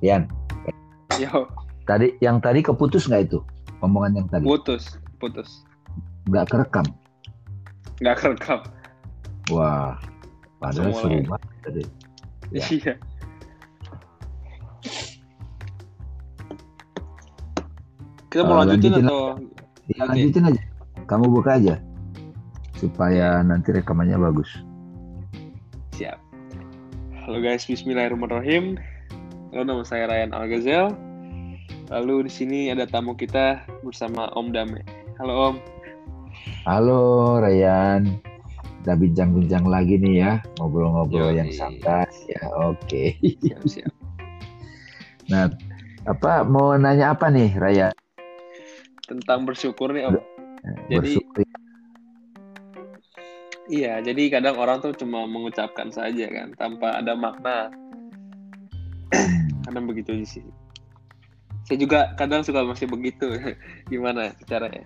Yan, Yo, tadi yang tadi keputus nggak itu? Omongan yang tadi putus, putus. nggak kerekam. Nggak kerekam. Wah, padahal Semua seru banget tadi. Ya. Iya. Kita mau Eh, lanjutin, lanjutin atau Ya, lanjutin aja. Kamu buka aja supaya nanti rekamannya bagus. siap? Halo guys, Bismillahirrahmanirrahim. Halo, nama saya Ryan Algazel. Lalu di sini ada tamu kita bersama Om Dame. Halo Om. Halo Ryan, kita bincang-bincang lagi nih ya, ngobrol-ngobrol yang santai ya. Oke. Siap siap. Nah, apa mau nanya apa nih Ryan? Tentang bersyukur nih Om. Jadi- Bersyukur. Iya, jadi kadang orang tuh cuma mengucapkan saja kan, tanpa ada makna. Kadang begitu sih. Saya juga kadang suka masih begitu. Gimana caranya?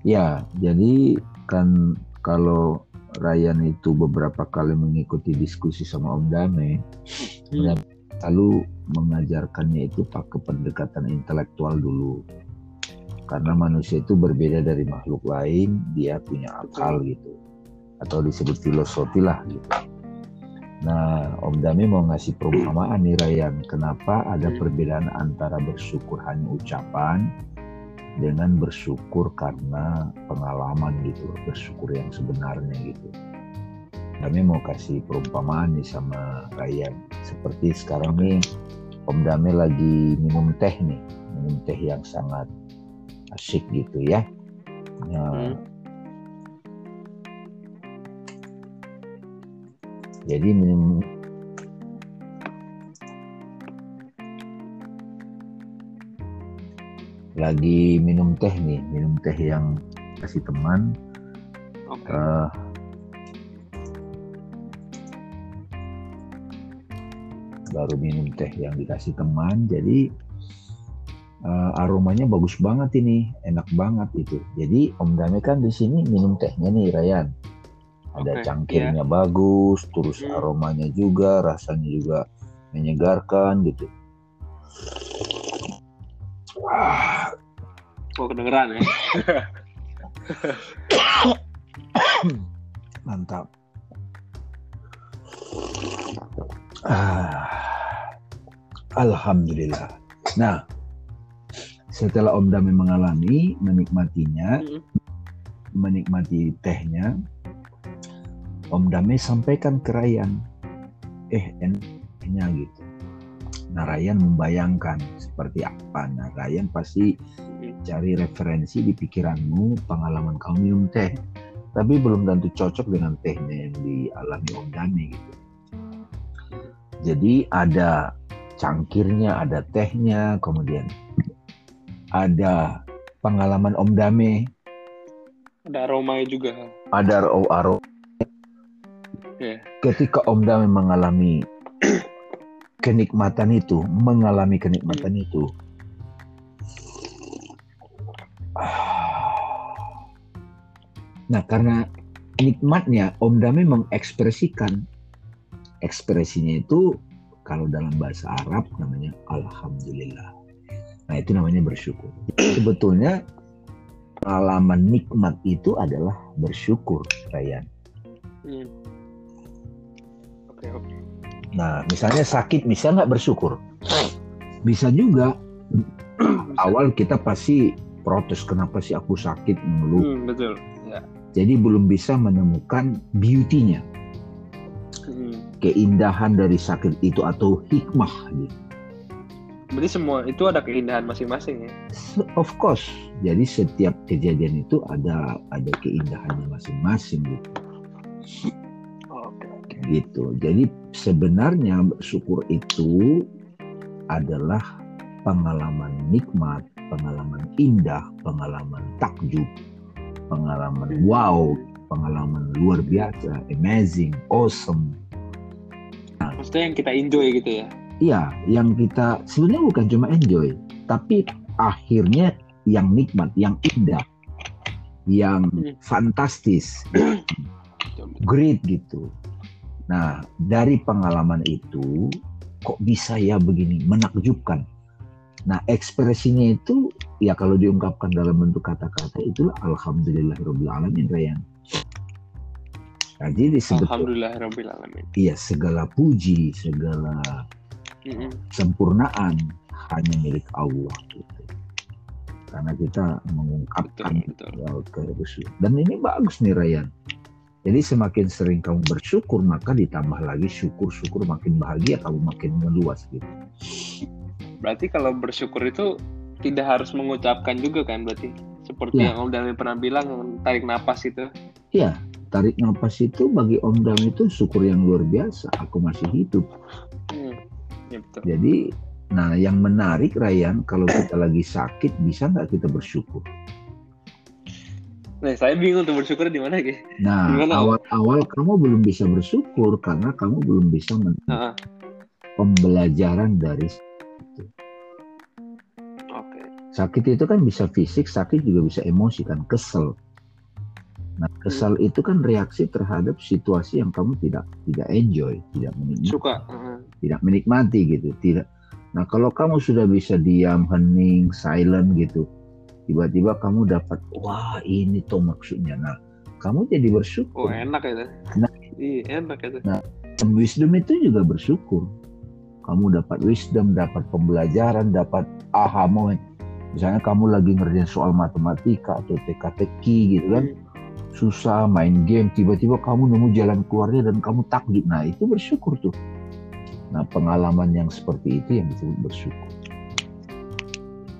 Ya, jadi kan kalau Ryan itu beberapa kali mengikuti diskusi sama Om Dame, Hmm. lalu mengajarkannya itu pakai pendekatan intelektual dulu. Karena manusia itu berbeda dari makhluk lain, dia punya akal gitu. Atau disebut filosofi lah gitu. Nah, Om Dame mau ngasih perumpamaan nih Ryan, kenapa ada Hmm. perbedaan antara bersyukur hanya ucapan dengan bersyukur karena pengalaman gitu, bersyukur yang sebenarnya gitu. Kami mau kasih perumpamaan nih sama Ryan. Seperti sekarang nih, Om Dame lagi minum teh nih, minum teh yang sangat asyik gitu ya. Nah, Jadi minum lagi minum teh nih, minum teh yang kasih teman. Oke. eh, baru minum teh yang dikasih teman jadi eh, aromanya bagus banget ini enak banget itu. Jadi Om Dame kan di sini minum tehnya nih Ryan ada Oke, cangkirnya bagus terus Hmm. aromanya juga rasanya juga menyegarkan gitu Wah, Oh, kedengeran ya? mantap Ah, Alhamdulillah. Nah, setelah Om Dame mengalami, menikmatinya, Hmm. menikmati tehnya, Om Dame sampaikan ke Ryan, eh enaknya gitu. Nah, Ryan membayangkan seperti apa. Nah, Ryan pasti cari referensi di pikiranmu, pengalaman kamu minum teh. Tapi belum tentu cocok dengan tehnya yang dialami Om Dame gitu. Jadi ada cangkirnya, ada tehnya, kemudian ada pengalaman Om Dame, Ada aromanya juga. ada aro Iya. Ketika Om Dame mengalami kenikmatan itu, mengalami kenikmatan itu, nah karena nikmatnya Om Dame mengekspresikan ekspresinya itu kalau dalam bahasa Arab namanya Alhamdulillah. Nah itu namanya bersyukur. Sebetulnya pengalaman nikmat itu adalah bersyukur, Ryan. Hmm. Nah, misalnya sakit, bisa nggak bersyukur? Bisa juga. Awal kita pasti protes, kenapa sih aku sakit, mengeluh. Hmm, betul. Ya. Jadi belum bisa menemukan beauty-nya, Hmm. keindahan dari sakit itu atau hikmah. Gitu. Berarti semua itu ada keindahan masing-masing ya. Of course, jadi setiap kejadian itu ada ada keindahannya masing-masing gitu. Gitu. Jadi sebenarnya bersyukur itu adalah pengalaman nikmat, pengalaman indah, pengalaman takjub, pengalaman wow, pengalaman luar biasa, amazing, awesome. Maksudnya yang kita enjoy gitu ya. Iya, yang kita sebenarnya bukan cuma enjoy, tapi akhirnya yang nikmat, yang indah, yang Hmm. fantastis, great gitu. Nah, dari pengalaman itu kok bisa ya begini? Menakjubkan. Nah ekspresinya itu ya kalau diungkapkan dalam bentuk kata-kata itulah alhamdulillahirobbilalamin Rayan nah, jadi disebut alhamdulillahirobbilalamin iya segala puji segala sempurnaan hanya milik Allah gitu. Karena kita mengungkapkan betul, betul. dan ini bagus nih Rayan jadi semakin sering kamu bersyukur, maka ditambah lagi syukur-syukur makin bahagia, kamu makin meluas gitu. Berarti kalau bersyukur itu tidak harus mengucapkan juga kan berarti? Seperti ya. yang Om Dami pernah bilang, tarik nafas itu. Iya, tarik nafas itu bagi Om Dami itu syukur yang luar biasa. Aku masih hidup. Hmm, ya betul. Jadi, nah yang menarik Ryan, kalau kita lagi sakit, bisa nggak kita bersyukur? Nah, saya bingung tuh bersyukur di mana, gitu. Nah, awal-awal kamu belum bisa bersyukur karena kamu belum bisa uh pembelajaran dari itu. Oke. Okay. Sakit itu kan bisa fisik, sakit juga bisa emosi kan, kesel. Nah, kesal hmm. itu kan reaksi terhadap situasi yang kamu tidak tidak enjoy, tidak menikmati. Suka. Tidak menikmati gitu, tidak. Nah, kalau kamu sudah bisa diam, hening, silent gitu, tiba-tiba kamu dapat wah ini tuh maksudnya. Nah kamu jadi bersyukur. Oh enak ya nah iya enak ya nah wisdom itu juga bersyukur. Kamu dapat wisdom dapat pembelajaran dapat aha moment. Misalnya kamu lagi ngerjain soal matematika atau teka-teki gitu kan hmm. susah main game tiba-tiba kamu nemu jalan keluarnya dan kamu takjub. Nah itu bersyukur tuh. Nah pengalaman yang seperti itu yang disebut bersyukur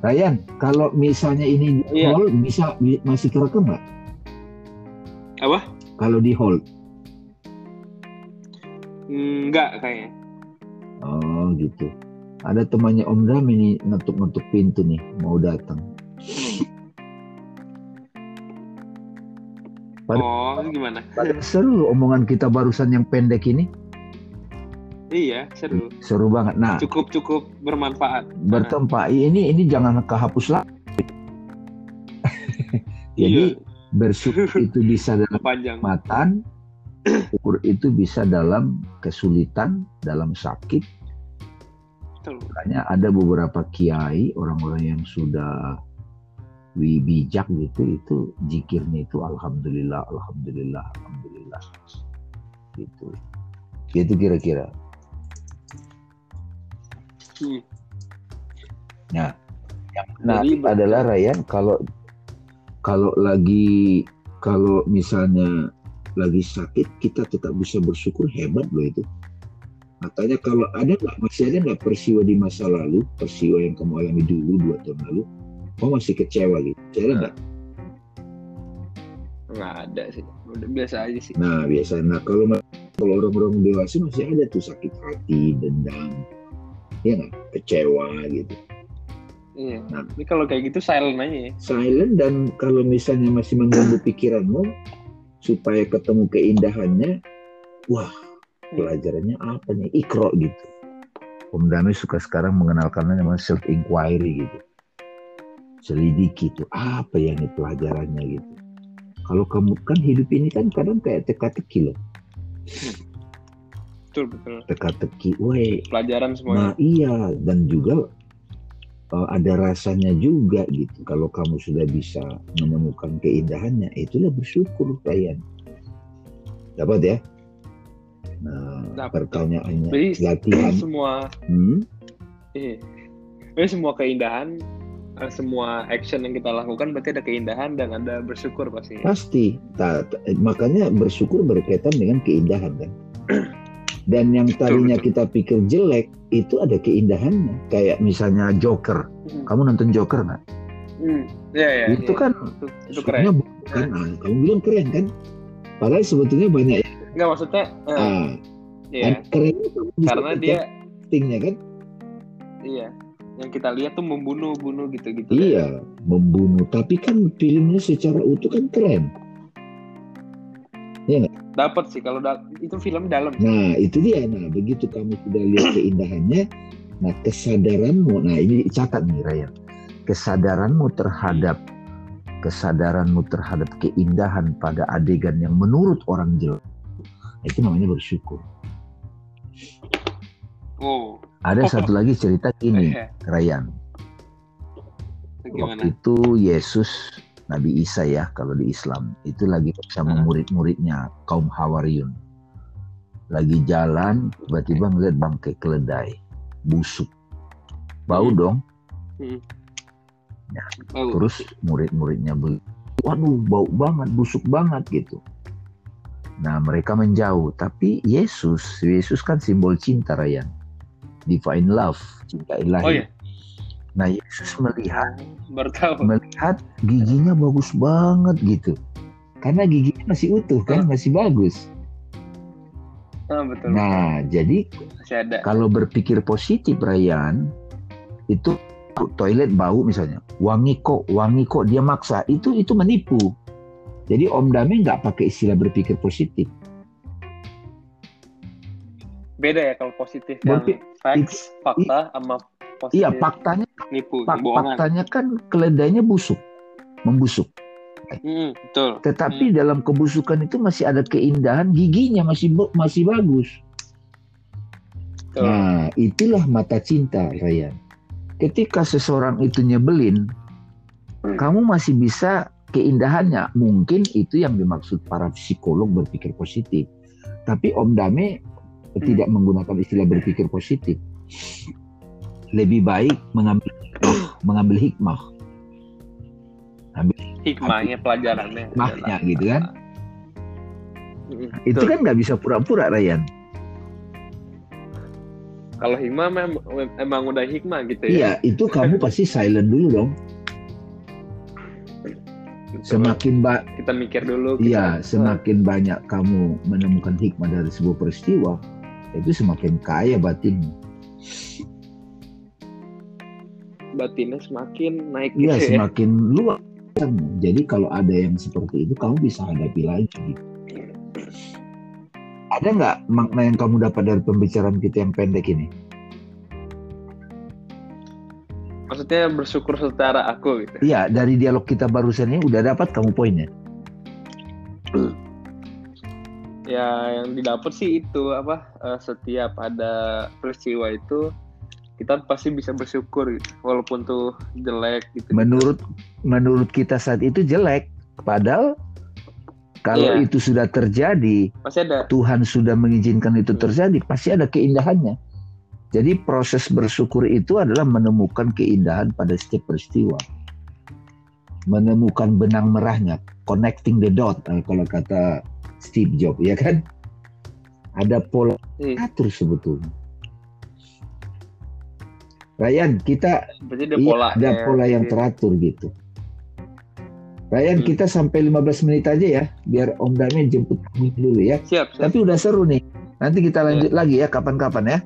Ryan, kalau misalnya ini di iya. hold, bisa masih kerekam nggak? Apa? Kalau di hold? Enggak kayaknya. Oh gitu. Ada temannya Om Dam ini ngetuk-ngetuk pintu nih, mau datang. Pada, oh, gimana? Pada seru omongan kita barusan yang pendek ini. Iya, seru. Seru banget. Nah, cukup cukup bermanfaat. Bertempat. Ini ini jangan kehapus lah. Jadi iya. bersyukur itu bisa dalam Panjang. matan, syukur itu bisa dalam kesulitan, dalam sakit. Makanya ada beberapa kiai, orang-orang yang sudah bijak gitu, itu jikirnya itu alhamdulillah, alhamdulillah, alhamdulillah. Gitu. Gitu kira-kira. Hmm. Nah, yang menarik Jadi, adalah Ryan kalau kalau lagi kalau misalnya lagi sakit kita tetap bisa bersyukur hebat loh itu. Makanya kalau ada nggak masih ada nggak peristiwa di masa lalu peristiwa yang kamu alami dulu dua tahun lalu, kamu masih kecewa gitu? Masih ada nggak? Nggak ada sih, udah biasa aja sih. Nah biasa. Nah kalau kalau orang-orang dewasa masih ada tuh sakit hati, dendam, ya nggak? Kecewa gitu. Iya. Nah, ini kalau kayak gitu silent aja ya. Silent dan kalau misalnya masih mengganggu pikiranmu supaya ketemu keindahannya wah hmm. pelajarannya apa nih? Ikro gitu. Om Dami suka sekarang mengenalkannya namanya self inquiry gitu. Selidiki itu apa yang pelajarannya gitu. Kalau kamu kan hidup ini kan kadang kayak teka-teki loh. Hmm betul betul teka-teki weh pelajaran semua nah iya dan juga uh, ada rasanya juga gitu kalau kamu sudah bisa menemukan keindahannya itulah bersyukur kalian dapat ya nah dapat. pertanyaannya Jadi, latihan semua hmm? Jadi semua keindahan eh, semua action yang kita lakukan berarti ada keindahan dan ada bersyukur pasti. Pasti. Ta, makanya bersyukur berkaitan dengan keindahan kan. Dan yang tadinya kita pikir jelek itu ada keindahannya. Kayak misalnya Joker. Hmm. Kamu nonton Joker nggak? Hmm. Ya, ya, itu ya. kan itu, itu keren. Bukan, nah, kamu bilang keren kan? Padahal sebetulnya banyak. Enggak maksudnya. Uh, ah, iya. keren karena dia tingnya kan? Iya. Yang kita lihat tuh membunuh-bunuh gitu-gitu. Iya, kan? membunuh. Tapi kan filmnya secara utuh kan keren. Iya nggak? Dapat sih kalau da itu film dalam. Nah itu dia. Nah begitu kamu sudah lihat keindahannya, nah kesadaranmu, nah ini catat nih Raya, kesadaranmu terhadap kesadaranmu terhadap keindahan pada adegan yang menurut orang jelek, nah, itu namanya bersyukur. Oh, Ada satu lagi cerita ini, iya. Ryan. Gimana? Waktu itu Yesus Nabi Isa ya kalau di Islam itu lagi bersama Hmm. murid-muridnya kaum Hawariyun. Lagi jalan tiba-tiba ngeliat bangkai keledai busuk. Bau Hmm. dong. Oh, Terus murid-muridnya beli, waduh bau banget, busuk banget gitu. Nah mereka menjauh, tapi Yesus, Yesus kan simbol cinta Ryan, divine love, cinta ilahi. oh ya, Nah Yesus melihat baru tahu. melihat giginya bagus banget gitu, karena giginya masih utuh kan, masih bagus. Ah, betul. Nah jadi kalau berpikir positif Ryan, itu toilet bau misalnya, wangi kok, wangi kok dia maksa, itu itu menipu. Jadi Om Dame nggak pakai istilah berpikir positif. Beda ya kalau positif Berpi- yang facts, fakta sama positif Iya faktanya, nipu, fak- bohongan. faktanya kan keledainya busuk, membusuk. Hmm, betul. Tetapi dalam kebusukan itu masih ada keindahan, giginya masih masih bagus. Betul. Nah itulah mata cinta Ryan. Ketika seseorang itu nyebelin, Hmm. kamu masih bisa keindahannya. Mungkin itu yang dimaksud para psikolog berpikir positif. Tapi Om Dame tidak menggunakan istilah berpikir positif. Lebih baik mengambil mengambil hikmah. Hikmahnya, pelajarannya. Hikmahnya adalah- gitu kan. Hmm, Itu betul. kan nggak bisa pura-pura Ryan. Kalau hikmah mem- emang udah hikmah gitu ya. Iya, itu kamu pasti silent dulu dong. Betul. Semakin ba kita mikir dulu. iya, semakin banyak kamu menemukan hikmah dari sebuah peristiwa, itu semakin kaya batinmu. Batinnya semakin naik Iya, gitu ya. semakin luas. Jadi kalau ada yang seperti itu, kamu bisa hadapi lagi. gitu. Ada nggak makna yang kamu dapat dari pembicaraan kita yang pendek ini? Maksudnya bersyukur secara aku gitu. Iya, dari dialog kita barusan ini udah dapat kamu poinnya. Ya yang didapat sih itu apa eh, setiap ada peristiwa itu kita pasti bisa bersyukur gitu. Walaupun tuh jelek gitu. Menurut menurut kita saat itu jelek, padahal kalau Iya. itu sudah terjadi, Masih ada. Tuhan sudah mengizinkan itu terjadi, pasti ada keindahannya. Jadi proses bersyukur itu adalah menemukan keindahan pada setiap peristiwa. Menemukan benang merahnya, connecting the dot eh, kalau kata Steve Jobs, ya kan? Ada pola Iya. atur sebetulnya. Ryan, kita ada iya, pola. ada pola yang teratur gitu. Ryan, Hmm. kita sampai 15 menit aja ya, biar Om Dame jemput kamu dulu ya. Siap, siap. Tapi udah seru nih. Nanti kita lanjut lagi ya kapan-kapan ya.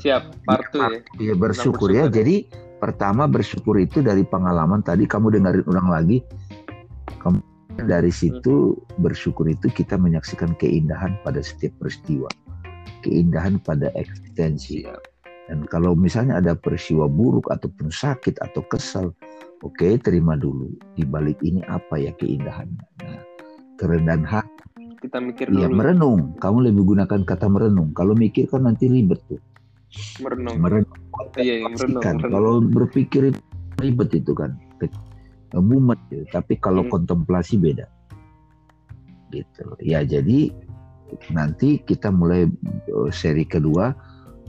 Siap. Part ya. Iya bersyukur ya. bersyukur ya. Jadi pertama bersyukur itu dari pengalaman tadi kamu dengerin ulang lagi. Kamu dari situ bersyukur itu kita menyaksikan keindahan pada setiap peristiwa. Keindahan pada eksistensi. Siap. Dan kalau misalnya ada peristiwa buruk ataupun sakit atau kesal, oke terima dulu. Di balik ini apa ya keindahannya. Nah, kerendahan hati Kita mikir Iya dulu. merenung. Kamu lebih gunakan kata merenung. Kalau mikir kan nanti ribet tuh. Merenung. Merenung. Iya, iya, merenung, merenung. Kalau berpikir ribet itu kan. Mumet. gitu. Tapi kalau Hmm. kontemplasi beda. Gitu. Ya jadi nanti kita mulai eh, seri kedua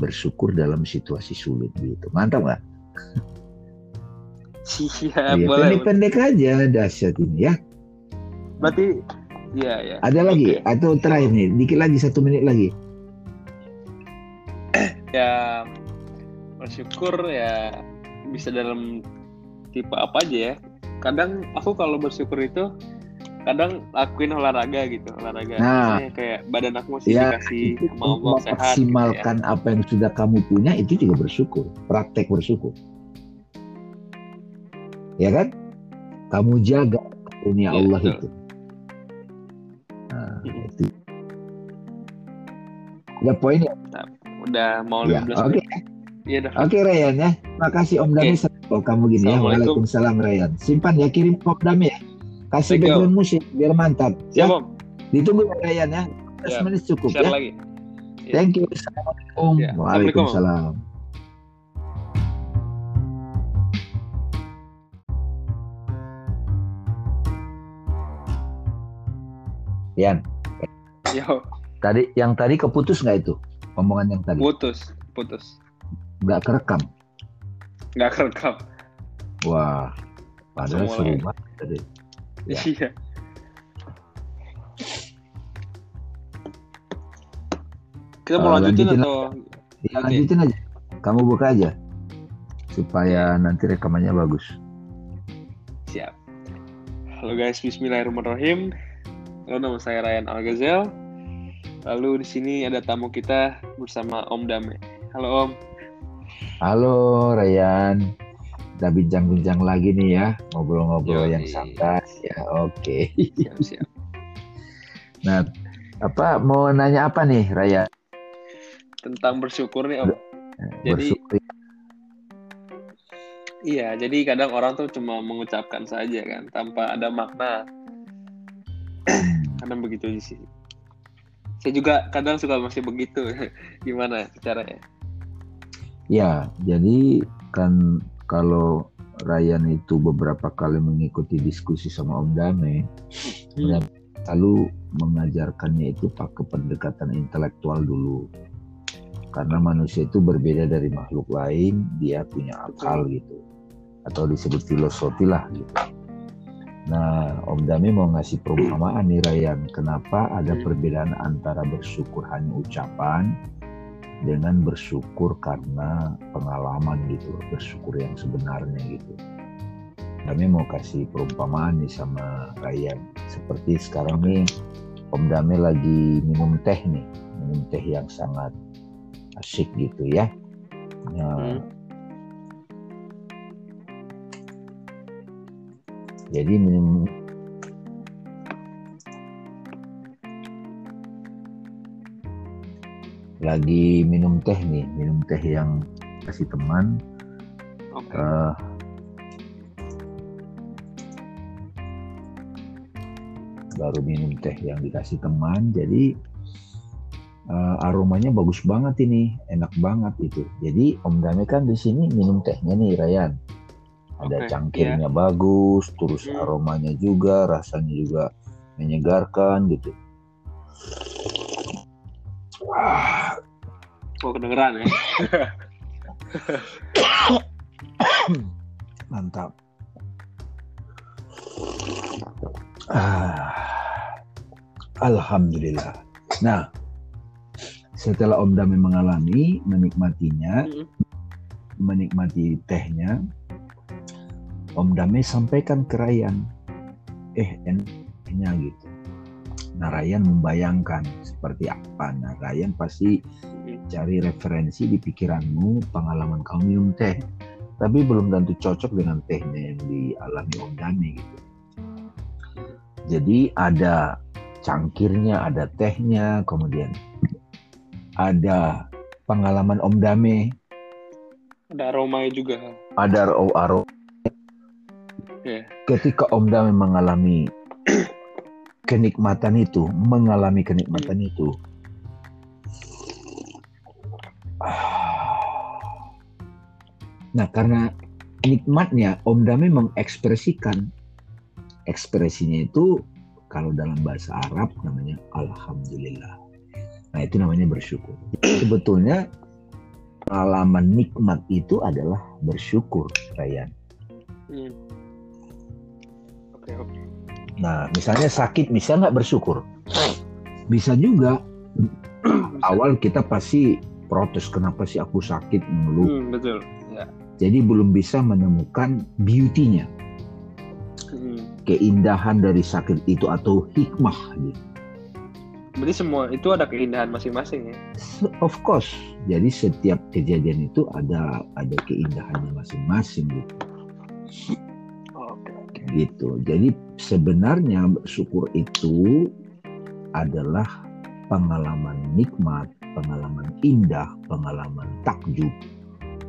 bersyukur dalam situasi sulit gitu. Mantap nggak? Siap, Iya, boleh. Pendek-pendek aja dahsyat ini ya. Berarti Iya, iya. Ada lagi Oke. atau terakhir nih? Dikit lagi satu menit lagi. ya bersyukur ya bisa dalam tipe apa aja ya kadang aku kalau bersyukur itu kadang lakuin olahraga gitu olahraga. Nah. Misalnya kayak badan aku masih Ya, dikasih itu Allah sehat gitu ya. apa yang sudah kamu punya itu juga bersyukur praktek bersyukur. Ya kan? Kamu jaga dunia Ya, Allah betul. itu. Nah, itu. Ya? Poinnya udah mau ya 15 oke. menit. Iya dah oke Ryan ya. Makasih Om Dami oh kamu gini ya. Waalaikumsalam Ryan. Simpan ya kirim Om Dami ya kasih Thank you. background musik biar mantap siap ya om ditunggu ya Ryan ya 15 Ya, menit cukup share ya lagi Thank you. Assalamualaikum. Ya. Waalaikumsalam. Yan, Yo, tadi yang tadi keputus nggak itu omongan yang tadi? putus, putus. Nggak kerekam. Nggak kerekam. Wah, padahal seru ya. banget tadi. Ya. Iya. Kita mau lanjutin, lanjutin atau Ya, lanjutin aja. Kamu buka aja supaya nanti rekamannya bagus. siap? Halo guys, Bismillahirrahmanirrahim. Halo, nama saya Ryan Algazel. Lalu di sini ada tamu kita bersama Om Dame. Halo Om. Halo Ryan, kita bincang-bincang lagi nih ya, ngobrol-ngobrol yang santai ya. Oke. Siap siap. Nah, apa mau nanya apa nih Ryan? Tentang bersyukur nih Om. Jadi- Bersyukur. Iya, jadi kadang orang tuh cuma mengucapkan saja kan, tanpa ada makna. kadang begitu sih. Saya juga kadang suka masih begitu. Gimana caranya? Ya, jadi kan kalau Ryan itu beberapa kali mengikuti diskusi sama Om Dame, Hmm. lalu mengajarkannya itu pakai pendekatan intelektual dulu. Karena manusia itu berbeda dari makhluk lain, dia punya akal gitu. Atau disebut filosofi lah gitu. Nah, Om Dame mau ngasih perumpamaan nih Ryan, kenapa ada perbedaan antara bersyukur hanya ucapan dengan bersyukur karena pengalaman gitu, bersyukur yang sebenarnya gitu. Kami mau kasih perumpamaan nih sama Ryan. Seperti sekarang nih Om Dame lagi minum teh nih, minum teh yang sangat asyik gitu ya. Nah, Hmm. Jadi minum lagi minum teh nih, minum teh yang kasih teman. Oke. eh, baru minum teh yang dikasih teman jadi eh, aromanya bagus banget ini enak banget itu. Jadi Om Dame kan di sini minum tehnya nih Ryan. Ada Oke, cangkirnya bagus terus Hmm. aromanya juga rasanya juga menyegarkan gitu. Wah, Oh, kedengeran ya? mantap Ah, Alhamdulillah. Nah, setelah Om Dami mengalami, menikmatinya, Mm-mm. menikmati tehnya, Om Dame sampaikan ke Ryan, eh enaknya gitu. Nah Ryan membayangkan seperti apa. Nah Ryan pasti cari referensi di pikiranmu pengalaman kamu minum teh. Tapi belum tentu cocok dengan tehnya yang dialami Om Dame gitu. Jadi ada cangkirnya, ada tehnya, kemudian ada pengalaman Om Dame, Ada aromanya juga. ada aro aro. Iya. Ketika Om Dame mengalami kenikmatan itu, mengalami kenikmatan itu, nah karena nikmatnya Om Dame mengekspresikan ekspresinya itu kalau dalam bahasa Arab namanya Alhamdulillah. Nah itu namanya bersyukur. Sebetulnya pengalaman nikmat itu adalah bersyukur, Ryan. Hmm. Oke, oke. Nah, misalnya sakit, bisa nggak bersyukur? Bisa juga. Awal kita pasti protes, kenapa sih aku sakit mengeluh. Hmm, betul. Jadi belum bisa menemukan beauty-nya, Hmm. keindahan dari sakit itu atau hikmah. Gitu. Berarti semua itu ada keindahan masing-masing ya. Of course, jadi setiap kejadian itu ada ada keindahannya masing-masing gitu. Oke, gitu. Jadi sebenarnya bersyukur itu adalah pengalaman nikmat, pengalaman indah, pengalaman takjub,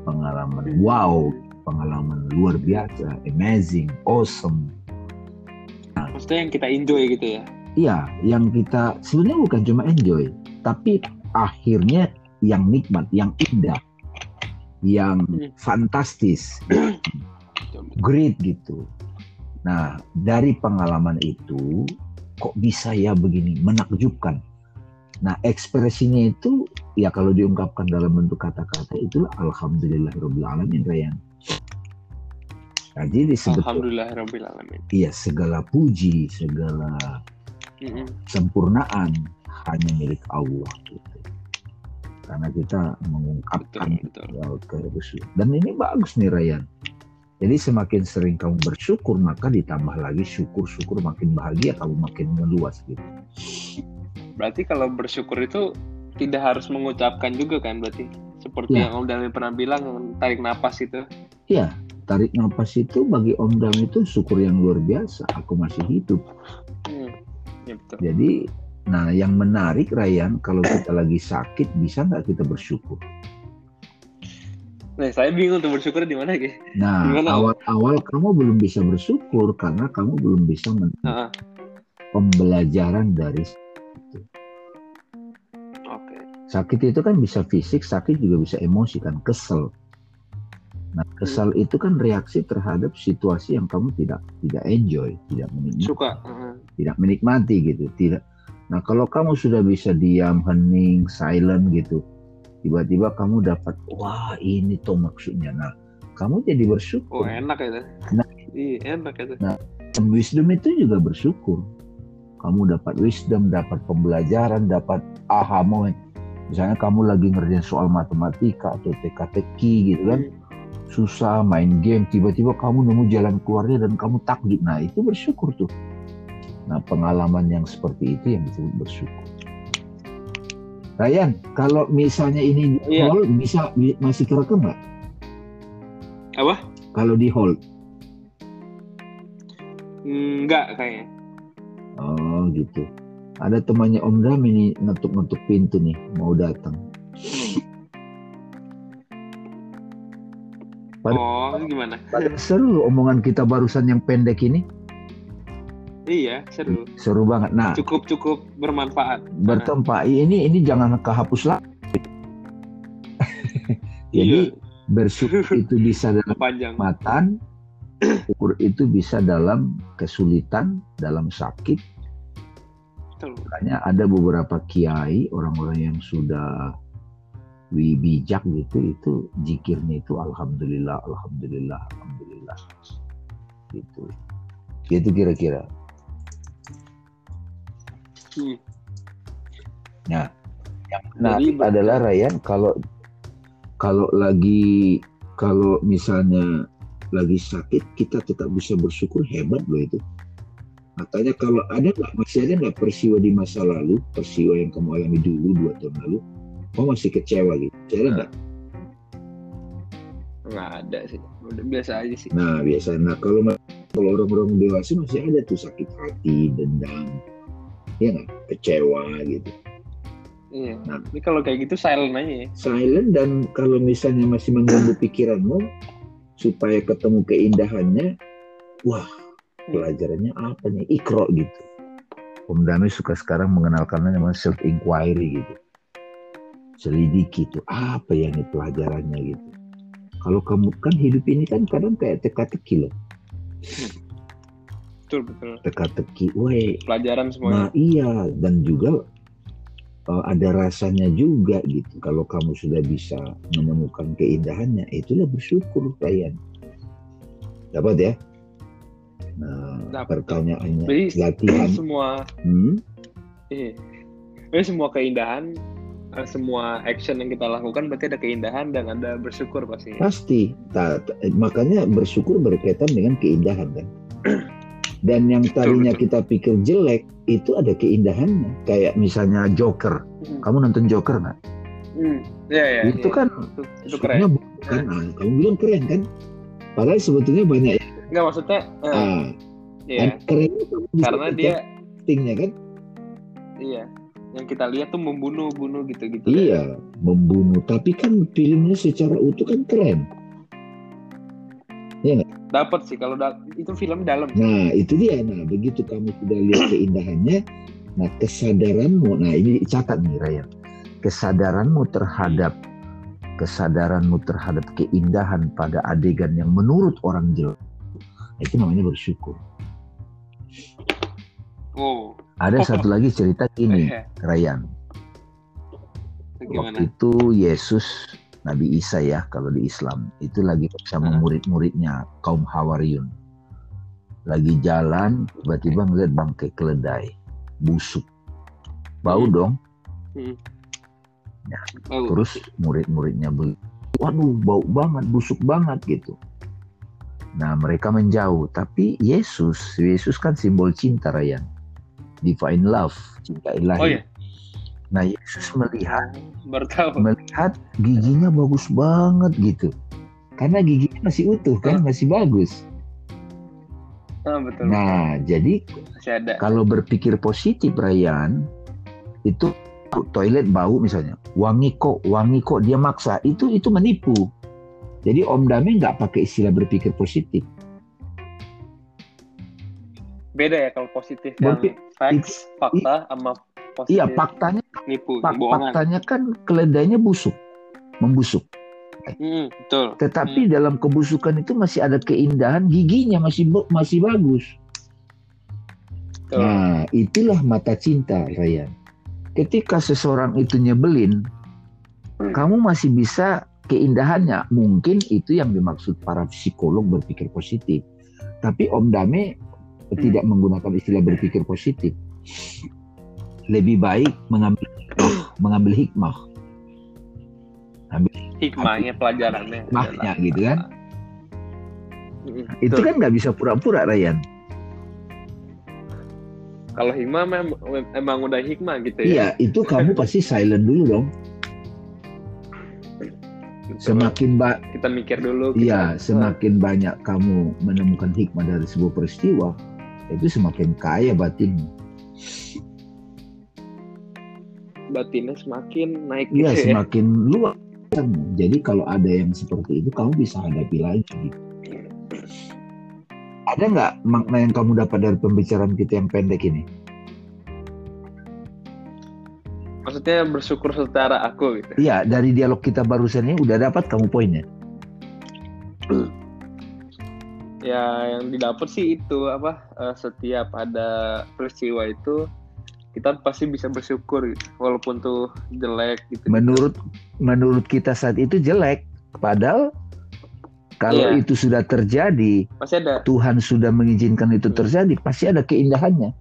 pengalaman wow, pengalaman luar biasa, amazing, awesome. Maksudnya yang kita enjoy gitu ya. Iya, yang kita sebenarnya bukan cuma enjoy, tapi akhirnya yang nikmat, yang indah, yang Hmm. fantastis, great gitu. Nah, dari pengalaman itu kok bisa ya begini, menakjubkan. Nah, ekspresinya itu ya kalau diungkapkan dalam bentuk kata-kata itulah alhamdulillahirabbil alamin Ryan. Jadi sebetulnya Alhamdulillah Rabbil Alamin. iya segala puji, segala sempurnaan hanya milik Allah gitu. Karena kita mengungkapkan Betul, ya. Dan ini bagus nih Ryan. Jadi semakin sering kamu bersyukur maka ditambah lagi syukur-syukur makin bahagia kamu makin meluas gitu. Berarti kalau bersyukur itu tidak harus mengucapkan juga kan berarti seperti Ya. yang Om Dami pernah bilang tarik napas itu. Iya, tarik nafas itu bagi Om Dam itu syukur yang luar biasa. Aku masih hidup. Hmm. Ya betul. Jadi, nah yang menarik Ryan kalau kita lagi sakit bisa nggak kita bersyukur? Nah, saya bingung tuh bersyukur di mana gitu. Nah, awal-awal kamu belum bisa bersyukur karena kamu belum bisa menerima Heeh. pembelajaran dari. Sakit itu kan bisa fisik, sakit juga bisa emosi kan, kesel. Nah, kesal itu kan reaksi terhadap situasi yang kamu tidak tidak enjoy, tidak menikmati, Suka. Heeh. tidak menikmati gitu, tidak. Nah, kalau kamu sudah bisa diam, hening, silent gitu, tiba-tiba kamu dapat, wah ini tuh maksudnya. Nah, kamu jadi Oh, bersyukur. enak itu. Nah. Iya, enak itu. Dan wisdom itu juga bersyukur. Kamu dapat wisdom, dapat pembelajaran, dapat aha moment. Misalnya kamu lagi ngerjain soal matematika atau teka-teki gitu kan, susah main game, tiba-tiba kamu nemu jalan keluarnya dan kamu takjub. Nah itu bersyukur tuh. Nah pengalaman yang seperti itu yang disebut bersyukur. Ryan, kalau misalnya ini di Iya. hold, bisa bi- masih kerekam nggak? Apa? Kalau di hold, Hmm, Enggak kayaknya. oh gitu. Ada temannya Om Dam ini ngetuk-ngetuk pintu nih, mau datang. Pada- Oh, gimana? Pada seru omongan kita barusan yang pendek ini, Iya, seru. seru banget. Nah, Cukup cukup bermanfaat. bertempat ini ini jangan kehapus lah. Jadi Iya, bersyukur itu bisa dalam panjang. kenikmatan, syukur itu bisa dalam kesulitan, dalam sakit. Makanya ada beberapa kiai, orang-orang yang sudah bijak gitu, itu jikirnya itu alhamdulillah, alhamdulillah, alhamdulillah. Gitu. Gitu kira-kira. Hmm. Nah, yang menarik ber- adalah Ryan kalau kalau lagi kalau misalnya lagi sakit kita tetap bisa bersyukur hebat loh itu. Makanya kalau ada nggak masih ada nggak peristiwa di masa lalu, peristiwa yang kamu alami dulu dua tahun lalu, kamu masih kecewa gitu. Masih ada nggak? Nggak ada sih. Udah biasa aja sih. Nah biasa. Nah kalau kalau orang-orang dewasa masih ada tuh sakit hati, dendam, ya nggak, kecewa gitu. Iya. Nah. Ini kalau kayak gitu silent aja ya. silent dan kalau misalnya masih mengganggu pikiranmu supaya ketemu keindahannya wah pelajarannya apa nih ikro gitu Om Dami suka sekarang mengenalkannya namanya self inquiry gitu selidiki itu apa yang ini pelajarannya gitu kalau kamu kan hidup ini kan kadang kayak teka-teki loh Betul betul. teka-teki weh Pelajaran Nah semuanya. iya dan juga eh, ada rasanya juga gitu. Kalau kamu sudah bisa menemukan keindahannya, itulah bersyukur Ryan. Dapat ya? Nah pertanyaannya Jadi latihan. semua Hmm? iya. Jadi semua keindahan eh, semua action yang kita lakukan berarti ada keindahan dan ada bersyukur pasti. Pasti. Ta- ta- makanya bersyukur berkaitan dengan keindahan kan. Dan yang tadinya kita pikir jelek itu ada keindahannya. Kayak misalnya Joker. Hmm. Kamu nonton Joker nggak? Hmm. Iya iya. itu iya. kan itu, itu keren. Ah, kamu bilang keren kan? Padahal sebetulnya banyak Enggak maksudnya Ah, iya. kan kerennya kamu bisa Karena dia actingnya kan? iya yang kita lihat tuh membunuh-bunuh gitu-gitu. Iya, membunuh. Tapi kan filmnya secara utuh kan keren. Dapat sih kalau da- itu film dalam. Nah, itu dia. Nah, begitu kamu sudah lihat keindahannya, nah kesadaranmu, nah ini catat nih Ryan. kesadaranmu terhadap kesadaranmu terhadap keindahan pada adegan yang menurut orang jelek itu namanya bersyukur. Oh. Ada satu lagi cerita ini, Ryan. Gimana? Waktu itu Yesus Nabi Isa ya kalau di Islam itu lagi bersama Hmm. murid-muridnya kaum Hawariyun. Lagi jalan tiba-tiba ngeliat bangkai keledai busuk. Bau Hmm. dong. Oh, Terus murid-muridnya waduh bau banget, busuk banget gitu. Nah mereka menjauh, tapi Yesus, Yesus kan simbol cinta Ryan, divine love, cinta ilahi. oh ya, Nah Yesus melihat, baru tahu. melihat giginya bagus banget gitu, karena giginya masih utuh kan, masih bagus. Ah, betul. Nah jadi kalau berpikir positif Ryan, itu toilet bau misalnya, wangi kok, wangi kok dia maksa, itu itu menipu. Jadi Om Dame nggak pakai istilah berpikir positif. Beda ya kalau positif Berpi- yang facts, fakta sama positif Iya faktanya, nipu, fak- bohongan. faktanya kan keledainya busuk, membusuk. Hmm, betul. Tetapi dalam kebusukan itu masih ada keindahan, giginya masih masih bagus. Betul. Nah itulah mata cinta Ryan. Ketika seseorang itu nyebelin, Hmm. kamu masih bisa keindahannya. Mungkin itu yang dimaksud para psikolog berpikir positif. Tapi Om Dame tidak menggunakan istilah berpikir positif. Lebih baik mengambil mengambil hikmah. Hikmahnya pelajarannya. Hikmahnya adalah- gitu kan. Hmm, Itu kan nggak bisa pura-pura Ryan. kalau hikmah mem- emang udah hikmah gitu ya. Iya, itu kamu pasti silent dulu dong. Gitu. Semakin ba kita mikir dulu. iya, kita- semakin banyak kamu menemukan hikmah dari sebuah peristiwa, itu semakin kaya batinmu. batinnya semakin naik Iya, gitu ya. semakin luas. Jadi kalau ada yang seperti itu, kamu bisa hadapi lagi. Ada nggak makna yang kamu dapat dari pembicaraan kita yang pendek ini? Maksudnya bersyukur secara aku gitu. Iya, dari dialog kita barusan ini udah dapat kamu poinnya. Ya yang didapat sih itu apa eh, setiap ada peristiwa itu kita pasti bisa bersyukur gitu. Walaupun tuh jelek gitu. Menurut menurut kita saat itu jelek, padahal kalau Iya. itu sudah terjadi, Masih ada. Tuhan sudah mengizinkan itu terjadi, pasti ada keindahannya.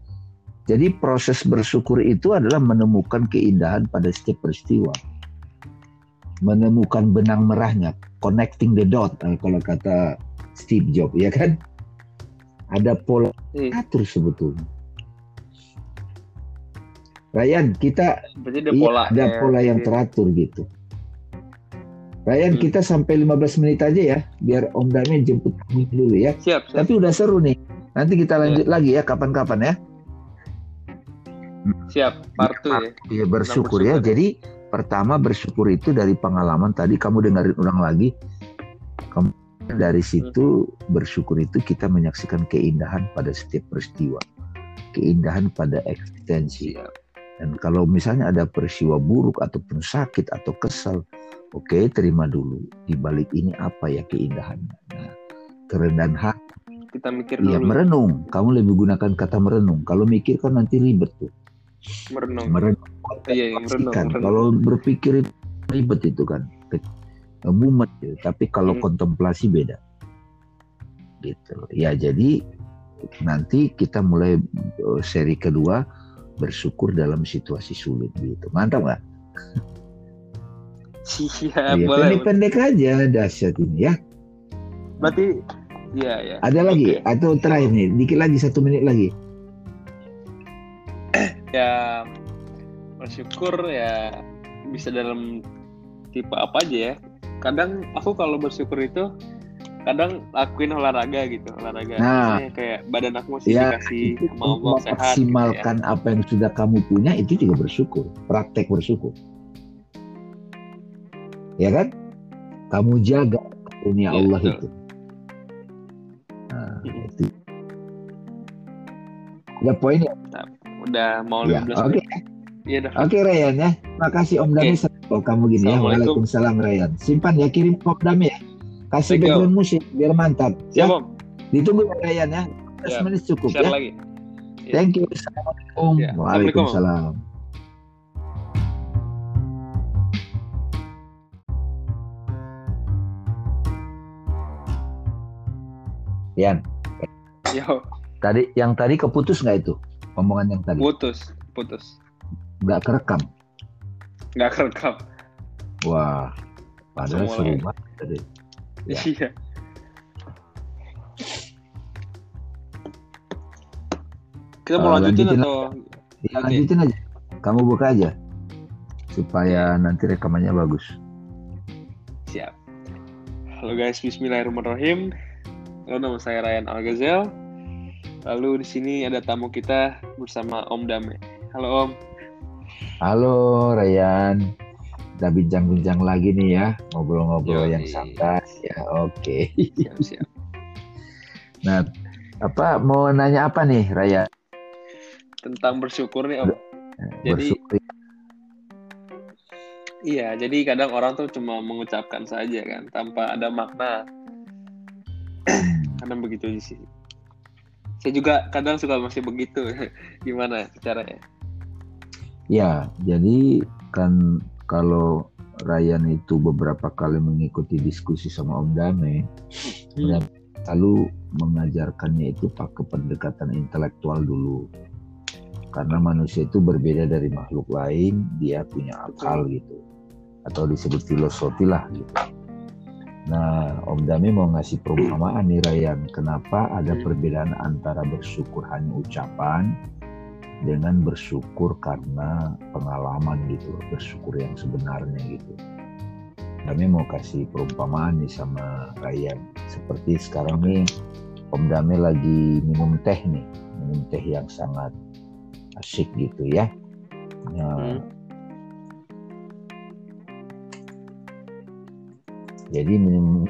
Jadi proses bersyukur itu adalah menemukan keindahan pada setiap peristiwa. Menemukan benang merahnya, connecting the dot eh, kalau kata Steve Jobs, ya kan? Ada pola Iya. atur sebetulnya. Ryan, kita Berarti ada iya, pola. ada ya. pola yang Iya. teratur gitu. Ryan, Hmm. kita sampai 15 menit aja ya, biar Om Dame jemput kamu dulu ya. Siap, siap. Tapi udah seru nih. Nanti kita lanjut lagi ya kapan-kapan ya. Siap. Part two ya. Iya bersyukur ya. bersyukur ya. Jadi pertama bersyukur itu dari pengalaman tadi kamu dengerin ulang lagi. Kamu dari situ bersyukur itu kita menyaksikan keindahan pada setiap peristiwa. Keindahan pada eksistensi. Siap. Dan kalau misalnya ada peristiwa buruk ataupun sakit atau kesal, oke terima dulu. Di balik ini apa ya keindahannya. Nah, kerendahan hati Kita mikir Iya dulu. merenung. Kamu lebih gunakan kata merenung. Kalau mikir kan nanti ribet tuh. Merenung. Merenung. Iya, iya, merenung, Kan, merenung. Kalau berpikir itu ribet itu kan. Ke- Mumet. gitu. Tapi kalau Hmm. kontemplasi beda. Gitu. Ya jadi nanti kita mulai eh, seri kedua bersyukur dalam situasi sulit gitu. Mantap nggak? Iya, boleh. Pendek-pendek aja dahsyat ini ya. Berarti Iya, iya. Ada lagi Oke. atau terakhir nih? Dikit lagi satu menit lagi. Ya bersyukur ya bisa dalam tipe apa aja ya. Kadang aku kalau bersyukur itu kadang lakuin olahraga gitu olahraga. Nah. Kayak badan aku masih Ya, dikasih itu Allah sehat gitu ya. apa yang sudah kamu punya itu juga bersyukur praktek bersyukur. Ya kan? Kamu jaga dunia Ya, Allah betul. itu. Nah, itu. Ya? Poinnya udah mau ya 15 oke menit Iya dah. Oke Ryan ya. Makasih Om Dami. Oh kamu gini ya. Waalaikumsalam Ryan. Simpan ya kirim Om Dami ya. Kasih Thank you. background musik biar mantap. Siap, Ya. Om. Ditunggu ya Ryan ya. 15 Siap. menit cukup Share ya. lagi. Ya. Thank you. Assalamualaikum. Ya. Assalamualaikum, Om. Waalaikumsalam. Yan, Yo, tadi yang tadi keputus nggak itu? Omongan yang tadi putus, putus. nggak kerekam. Nggak kerekam. Wah, padahal Semua seru ya. banget tadi. Ya. Iya. Kita mau Eh, lanjutin, lanjutin atau Ya, Oke. lanjutin aja. Kamu buka aja supaya nanti rekamannya bagus. siap? Halo guys, Bismillahirrahmanirrahim. Halo, nama saya Ryan Algazel. Lalu di sini ada tamu kita bersama Om Dame. Halo Om. Halo Ryan, kita bincang-bincang lagi nih ya, ngobrol-ngobrol yang santai ya. Oke. Siap siap. Nah, apa mau nanya apa nih Ryan? Tentang bersyukur nih Om. Jadi- Bersyukur. Iya, jadi kadang orang tuh cuma mengucapkan saja kan, tanpa ada makna. kadang begitu sih. Saya juga kadang suka masih begitu. Gimana caranya? Ya, jadi kan kalau Ryan itu beberapa kali mengikuti diskusi sama Om Dame, Hmm. lalu mengajarkannya itu pakai pendekatan intelektual dulu. Karena manusia itu berbeda dari makhluk lain, dia punya akal gitu. Atau disebut filosofi lah gitu. Nah, Om Dami mau ngasih perumpamaan nih Ryan, kenapa ada Hmm. perbedaan antara bersyukur hanya ucapan dengan bersyukur karena pengalaman gitu, bersyukur yang sebenarnya gitu. Kami mau kasih perumpamaan nih sama Ryan. Seperti sekarang nih Om Dame lagi minum teh nih, minum teh yang sangat asyik gitu ya. Nah, Jadi minum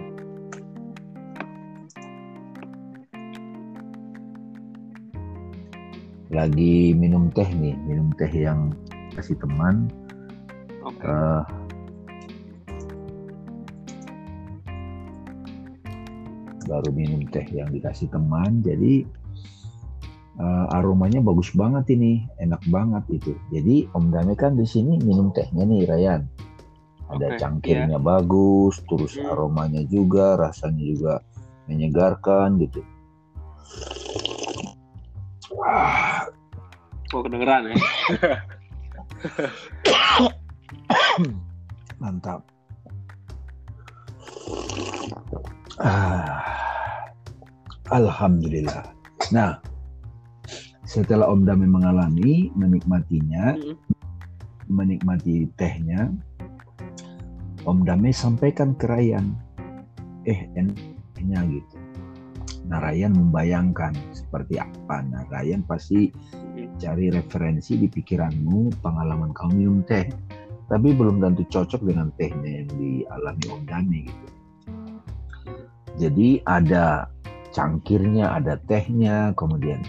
lagi minum teh nih, minum teh yang kasih teman. Oke. eh, baru minum teh yang dikasih teman jadi eh, aromanya bagus banget ini enak banget itu. Jadi Om Dame kan di sini minum tehnya nih Ryan ada Oke, cangkirnya bagus terus Hmm. aromanya juga rasanya juga menyegarkan gitu Wah, Oh, kedengeran ya? mantap Ah, Alhamdulillah. Nah, setelah Om Dami mengalami, menikmatinya, Mm-mm. menikmati tehnya, Om Dami sampaikan ke Ryan, eh enaknya gitu. Nah, Ryan membayangkan seperti apa. Nah, Ryan pasti cari referensi di pikiranmu pengalaman kamu minum teh. Tapi belum tentu cocok dengan tehnya yang dialami Om Dami gitu. Jadi ada cangkirnya, ada tehnya, kemudian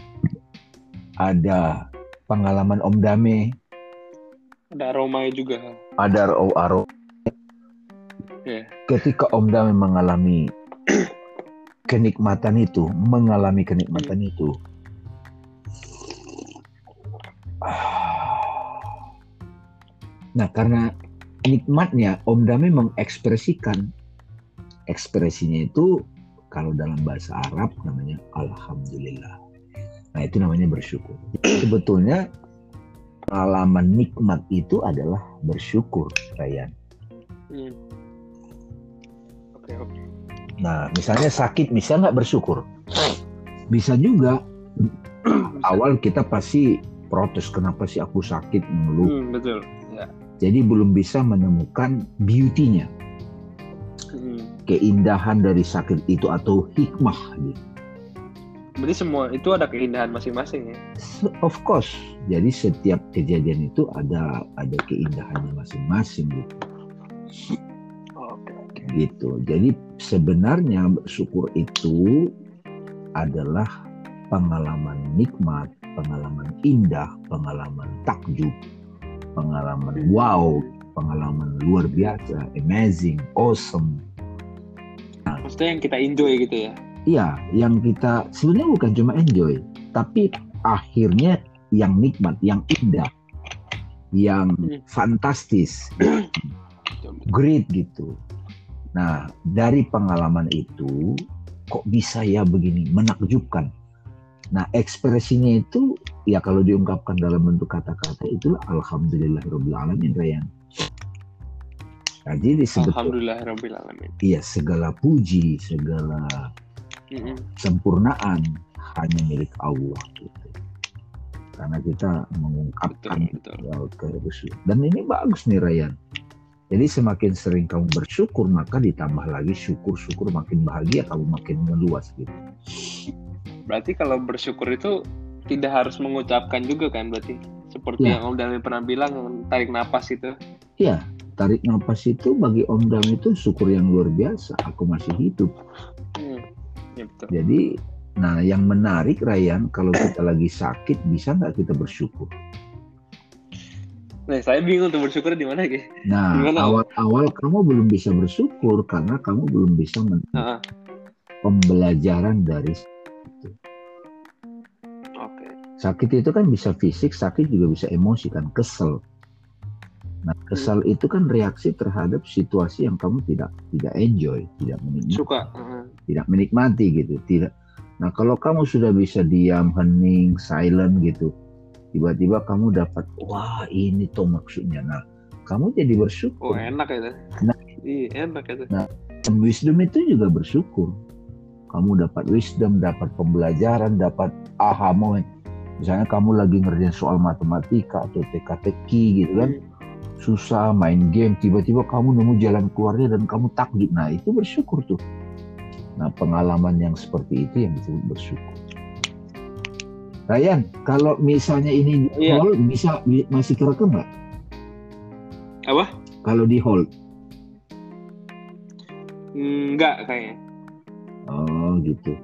ada pengalaman Om Dame, Ada aromanya juga. ada aro Iya. Ketika Om Dame mengalami kenikmatan itu, mengalami kenikmatan itu, nah karena nikmatnya Om Dame mengekspresikan ekspresinya itu kalau dalam bahasa Arab namanya Alhamdulillah. Nah itu namanya bersyukur. Sebetulnya pengalaman nikmat itu adalah bersyukur, Ryan. Hmm. Nah, misalnya sakit, bisa nggak bersyukur? Bisa juga. Awal kita pasti protes, kenapa sih aku sakit mengeluh. Hmm, betul. Ya. Jadi belum bisa menemukan beauty-nya, Hmm. keindahan dari sakit itu atau hikmah. Gitu. Berarti semua itu ada keindahan masing-masing ya. Of course, jadi setiap kejadian itu ada ada keindahannya masing-masing gitu. Gitu. Jadi sebenarnya bersyukur itu adalah pengalaman nikmat, pengalaman indah, pengalaman takjub pengalaman wow, pengalaman luar biasa, amazing, awesome. Maksudnya yang kita enjoy gitu ya? Iya, yang kita sebenarnya bukan cuma enjoy, tapi akhirnya yang nikmat, yang indah, yang Hmm. fantastis, great gitu. Nah, dari pengalaman itu kok bisa ya begini, menakjubkan. Nah, ekspresinya itu ya kalau diungkapkan dalam bentuk kata-kata itulah alhamdulillahirabbil alamin Ryan. Nah, jadi sebetulnya Alhamdulillah Rabbil Alamin. iya segala puji, segala Mm-mm. sempurnaan hanya milik Allah gitu. Karena kita mengungkapkan Betul, betul. ya, ke. Dan ini bagus nih Ryan. Jadi semakin sering kamu bersyukur maka ditambah lagi syukur-syukur makin bahagia kamu makin meluas gitu. Berarti kalau bersyukur itu tidak harus mengucapkan juga kan berarti? Seperti Ya. yang Om Dami pernah bilang, tarik napas itu. Iya, tarik nafas itu bagi Om Dam itu syukur yang luar biasa. Aku masih hidup. Hmm. Ya betul. Jadi, nah yang menarik Ryan kalau kita lagi sakit bisa nggak kita bersyukur? Nah, saya bingung tuh bersyukur di mana gitu. Nah, awal-awal kamu belum bisa bersyukur karena kamu belum bisa men- Heeh. pembelajaran dari Oke. sakit itu kan bisa fisik, sakit juga bisa emosi kan, kesel. Nah, kesal itu kan reaksi terhadap situasi yang kamu tidak tidak enjoy, tidak menikmati, Suka. Tidak menikmati gitu, tidak. Nah, kalau kamu sudah bisa diam, hening, silent gitu, tiba-tiba kamu dapat, wah ini tuh maksudnya. Nah, kamu jadi Oh bersyukur. enak itu. Nah. Iya enak itu. Dan wisdom itu juga bersyukur. Kamu dapat wisdom, dapat pembelajaran, dapat aha moment. Misalnya kamu lagi ngerjain soal matematika atau teka-teki gitu kan, susah main game, tiba-tiba kamu nemu jalan keluarnya dan kamu takjub. Nah itu bersyukur tuh. Nah pengalaman yang seperti itu yang disebut bersyukur. Ryan, kalau misalnya ini di Iya. hold, bisa bi- masih kerekam nggak? Apa? Kalau di hold, Hmm, Enggak kayaknya. oh gitu.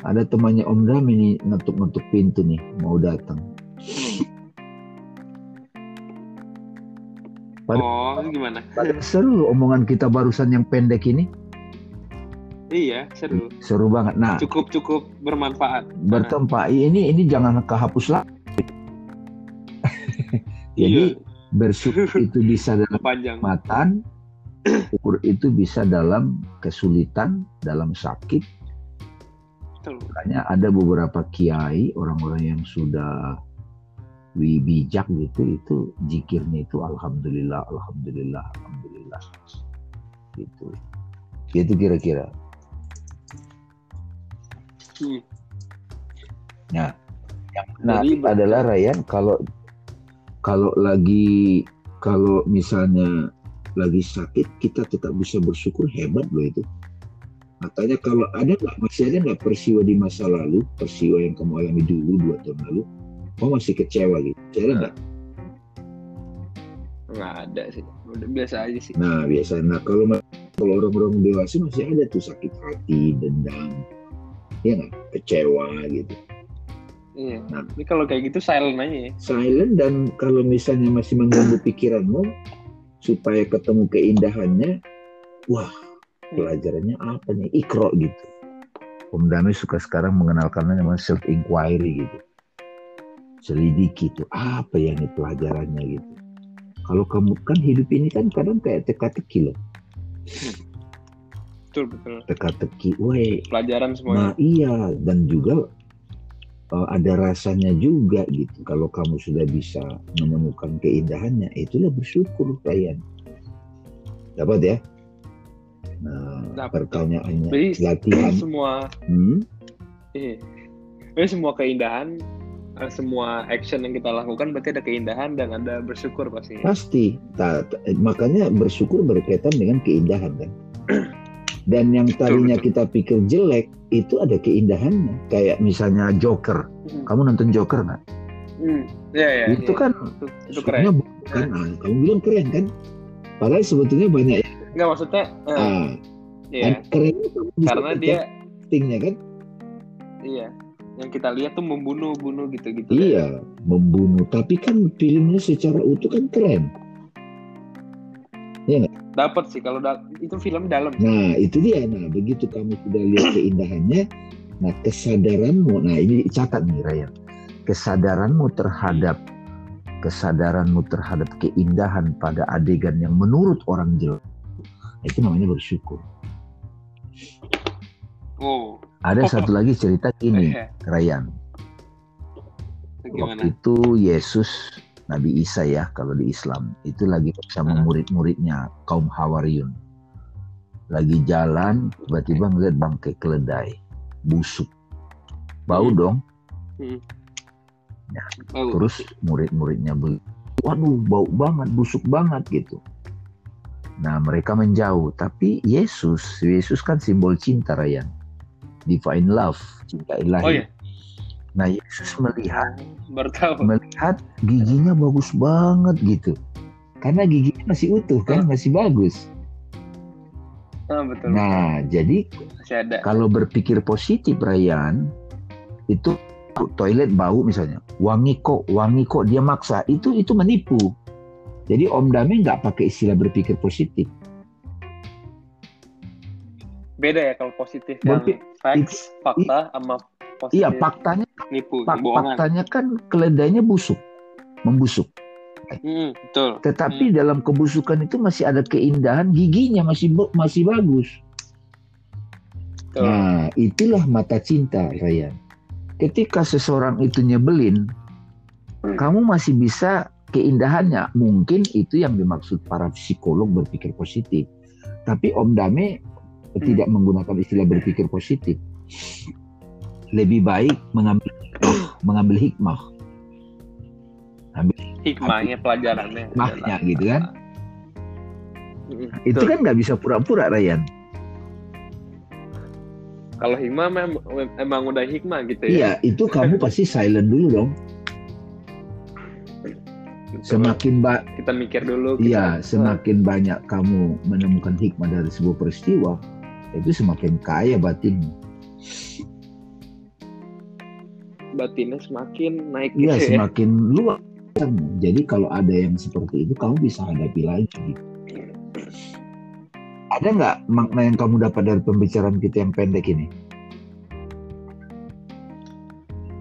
Ada temannya Om Dam ini ngetuk-ngetuk pintu nih, mau datang. Pada- Oh, gimana? Pada seru omongan kita barusan yang pendek ini, Iya, seru. seru banget. Nah, Cukup cukup bermanfaat. bertempat ini ini jangan kehapus lah. Jadi Iya, bersyukur itu bisa dalam panjang. kenikmatan, syukur itu bisa dalam kesulitan, dalam sakit. Makanya ada beberapa kiai, orang-orang yang sudah bijak gitu, itu jikirnya itu alhamdulillah, alhamdulillah, alhamdulillah. Gitu. Itu kira-kira. Hmm. Nah, yang Jadi menarik ber- adalah Ryan kalau kalau lagi kalau misalnya lagi sakit kita tetap bisa bersyukur hebat loh itu. Makanya kalau ada nggak masih ada nggak peristiwa di masa lalu, peristiwa yang kamu alami dulu dua tahun lalu, kamu masih kecewa gitu. Masih ada nggak? Nggak ada sih. Udah biasa aja sih. Nah biasa. Nah kalau kalau orang-orang dewasa masih ada tuh sakit hati, dendam, ya nggak, kecewa gitu. Iya. Nah. Ini kalau kayak gitu silent aja ya. silent dan kalau misalnya masih mengganggu pikiranmu supaya ketemu keindahannya wah pelajarannya apa nih ikro gitu Om Dami suka sekarang mengenalkannya namanya self inquiry gitu selidiki itu apa ya nih pelajarannya gitu kalau kamu kan hidup ini kan kadang kayak teka-teki loh Betul betul. teka-teki weh Pelajaran Nah semuanya. iya dan juga eh, ada rasanya juga gitu. Kalau kamu sudah bisa menemukan keindahannya, itulah bersyukur Ryan. Dapat ya? Nah Dapat. pertanyaannya Jadi latihan. semua Hmm? Jadi semua keindahan eh, semua action yang kita lakukan berarti ada keindahan dan ada bersyukur pasti. Pasti. Eh, makanya bersyukur berkaitan dengan keindahan kan. Dan yang tadinya betul. kita pikir jelek itu ada keindahannya. Kayak misalnya Joker. Hmm. Kamu nonton Joker nggak? Hmm. Iya iya. itu iya. kan itu, itu keren. bukan. Ah, kamu bilang keren kan? Padahal sebetulnya banyak Enggak maksudnya eh, Ah, iya. bisa Karena dia actingnya kan iya. yang kita lihat tuh membunuh-bunuh gitu-gitu. Iya, membunuh. Tapi kan filmnya secara utuh kan keren. Dapat sih kalau da itu film dalam. Nah, itu dia. Nah, begitu kamu sudah lihat keindahannya, nah kesadaranmu, nah ini catat nih Ryan. Kesadaranmu terhadap kesadaranmu terhadap keindahan pada adegan yang menurut orang jelek, itu namanya bersyukur. Oh, Ada satu lagi cerita ini, Ryan. gimana? Waktu itu Yesus Nabi Isa ya kalau di Islam itu lagi bersama Hmm. murid-muridnya kaum Hawariyun. Lagi jalan tiba-tiba ngeliat bangkai keledai busuk. Bau Hmm. dong. Oh, Terus murid-muridnya beli, waduh bau banget, busuk banget gitu. Nah mereka menjauh, tapi Yesus, Yesus kan simbol cinta Ryan, divine love, cinta ilahi. oh ya, Nah Yesus melihat baru tahu. melihat giginya bagus banget gitu. Karena giginya masih utuh kan, masih bagus. Ah, betul. Nah, jadi kalau berpikir positif Ryan, itu toilet bau misalnya, wangi kok, wangi kok dia maksa, itu itu menipu. Jadi Om Dame nggak pakai istilah berpikir positif. Beda ya kalau positif Berpi- yang facts, fakta sama positif Iya, faktanya nipu, fak- bohongan. faktanya kan keledainya busuk, membusuk. Hmm, betul. Tetapi dalam kebusukan itu masih ada keindahan, giginya masih masih bagus. Betul. Nah, itulah mata cinta, Ryan. Ketika seseorang itu nyebelin, Hmm. kamu masih bisa keindahannya. Mungkin itu yang dimaksud para psikolog berpikir positif. Tapi Om Dame Hmm. tidak menggunakan istilah berpikir positif. Lebih baik mengambil mengambil hikmah. Hikmahnya pelajarannya. Hikmahnya adalah- gitu kan. Itu kan nggak bisa pura-pura, Ryan. kalau hikmah mem- emang udah hikmah gitu ya. Iya, itu kamu pasti silent dulu dong. Semakin ba kita mikir dulu. kita- Iya, semakin banyak kamu menemukan hikmah dari sebuah peristiwa, itu semakin kaya batinmu. Batinnya semakin naik Iya, gitu ya. semakin luas. Jadi kalau ada yang seperti itu, kamu bisa hadapi lagi. Ada nggak makna yang kamu dapat dari pembicaraan kita yang pendek ini?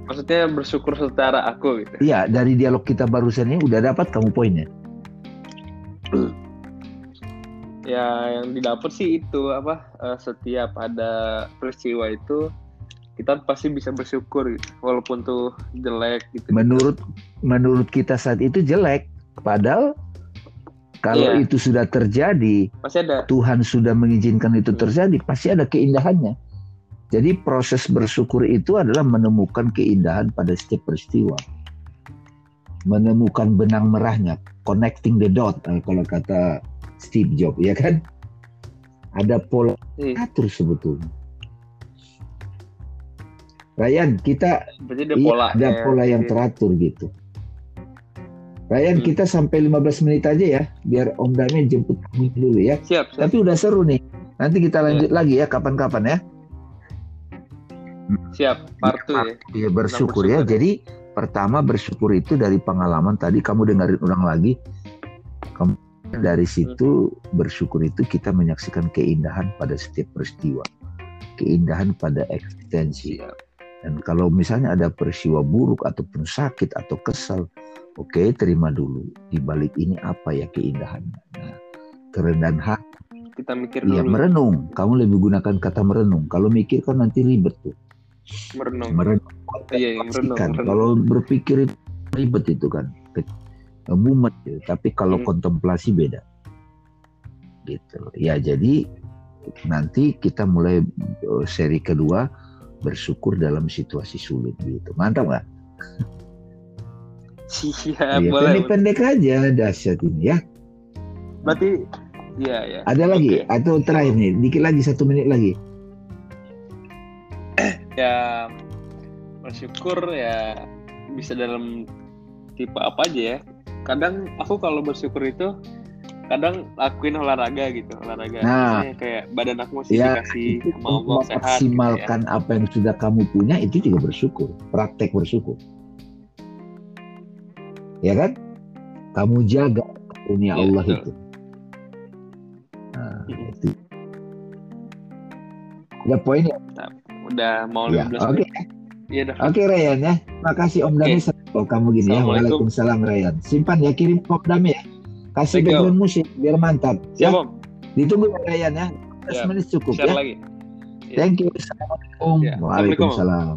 Maksudnya bersyukur secara aku gitu. Iya, dari dialog kita barusan ini udah dapat kamu poinnya. Ya yang didapat sih itu apa eh, setiap ada peristiwa itu kita pasti bisa bersyukur gitu. walaupun tuh jelek gitu. Menurut menurut kita saat itu jelek, padahal kalau Iya. itu sudah terjadi, Masih ada. Tuhan sudah mengizinkan itu terjadi, pasti ada keindahannya. Jadi proses bersyukur itu adalah menemukan keindahan pada setiap peristiwa. Menemukan benang merahnya, connecting the dot eh, kalau kata Steve Jobs, ya kan? Ada pola Iya, atur sebetulnya. Ryan, kita ada iya, pola. ada ya. pola yang Iya. teratur gitu. Ryan, Hmm. kita sampai 15 menit aja ya, biar Om Dame jemput kamu dulu ya. Siap, siap. Tapi udah seru nih. Nanti kita lanjut lagi ya kapan-kapan ya. Siap. Part ya. Iya bersyukur ya. bersyukur ya. Jadi pertama bersyukur itu dari pengalaman tadi kamu dengerin ulang lagi. Kamu dari situ bersyukur itu kita menyaksikan keindahan pada setiap peristiwa. Keindahan pada eksistensi. Siap. Dan kalau misalnya ada peristiwa buruk ataupun sakit atau kesal, oke terima dulu. Di balik ini apa ya keindahannya. Nah, kerendahan hati Kita mikir Iya dulu. merenung. Kamu lebih gunakan kata merenung. Kalau mikir kan nanti ribet tuh. Merenung. Merenung. Iya, iya, merenung, merenung. Kalau berpikir ribet itu kan. Mumet gitu. Tapi kalau Hmm. kontemplasi beda. Gitu. Ya jadi nanti kita mulai eh, seri kedua bersyukur dalam situasi sulit gitu. Mantap nggak? Iya, boleh. Pendek-pendek aja dahsyat ini ya. Berarti Iya, iya. Ada lagi atau terakhir nih? Dikit lagi satu menit lagi. ya bersyukur ya bisa dalam tipe apa aja ya kadang aku kalau bersyukur itu kadang lakuin olahraga gitu olahraga Nah. Kayak badan aku masih Ya, dikasih itu Allah sehat gitu ya. apa yang sudah kamu punya itu juga bersyukur, praktek bersyukur. Ya kan? Kamu jaga dunia Ya, Allah betul. itu. Nah, Mm-mm. itu. Ya poin ya. udah mau Ya, 15 Oke, iya dah oke Ryan ya. Makasih Om Dami. Oh kamu gini ya. Waalaikumsalam Ryan. Simpan ya, kirim Om Dami ya. Kasih Thank you. background musik biar mantap. siap Ya, om ditunggu ya Ryan ya. 15 Ya. menit cukup share ya. lagi Ya. Thank you. Assalamualaikum. Ya, Assalamualaikum, Om. Waalaikumsalam.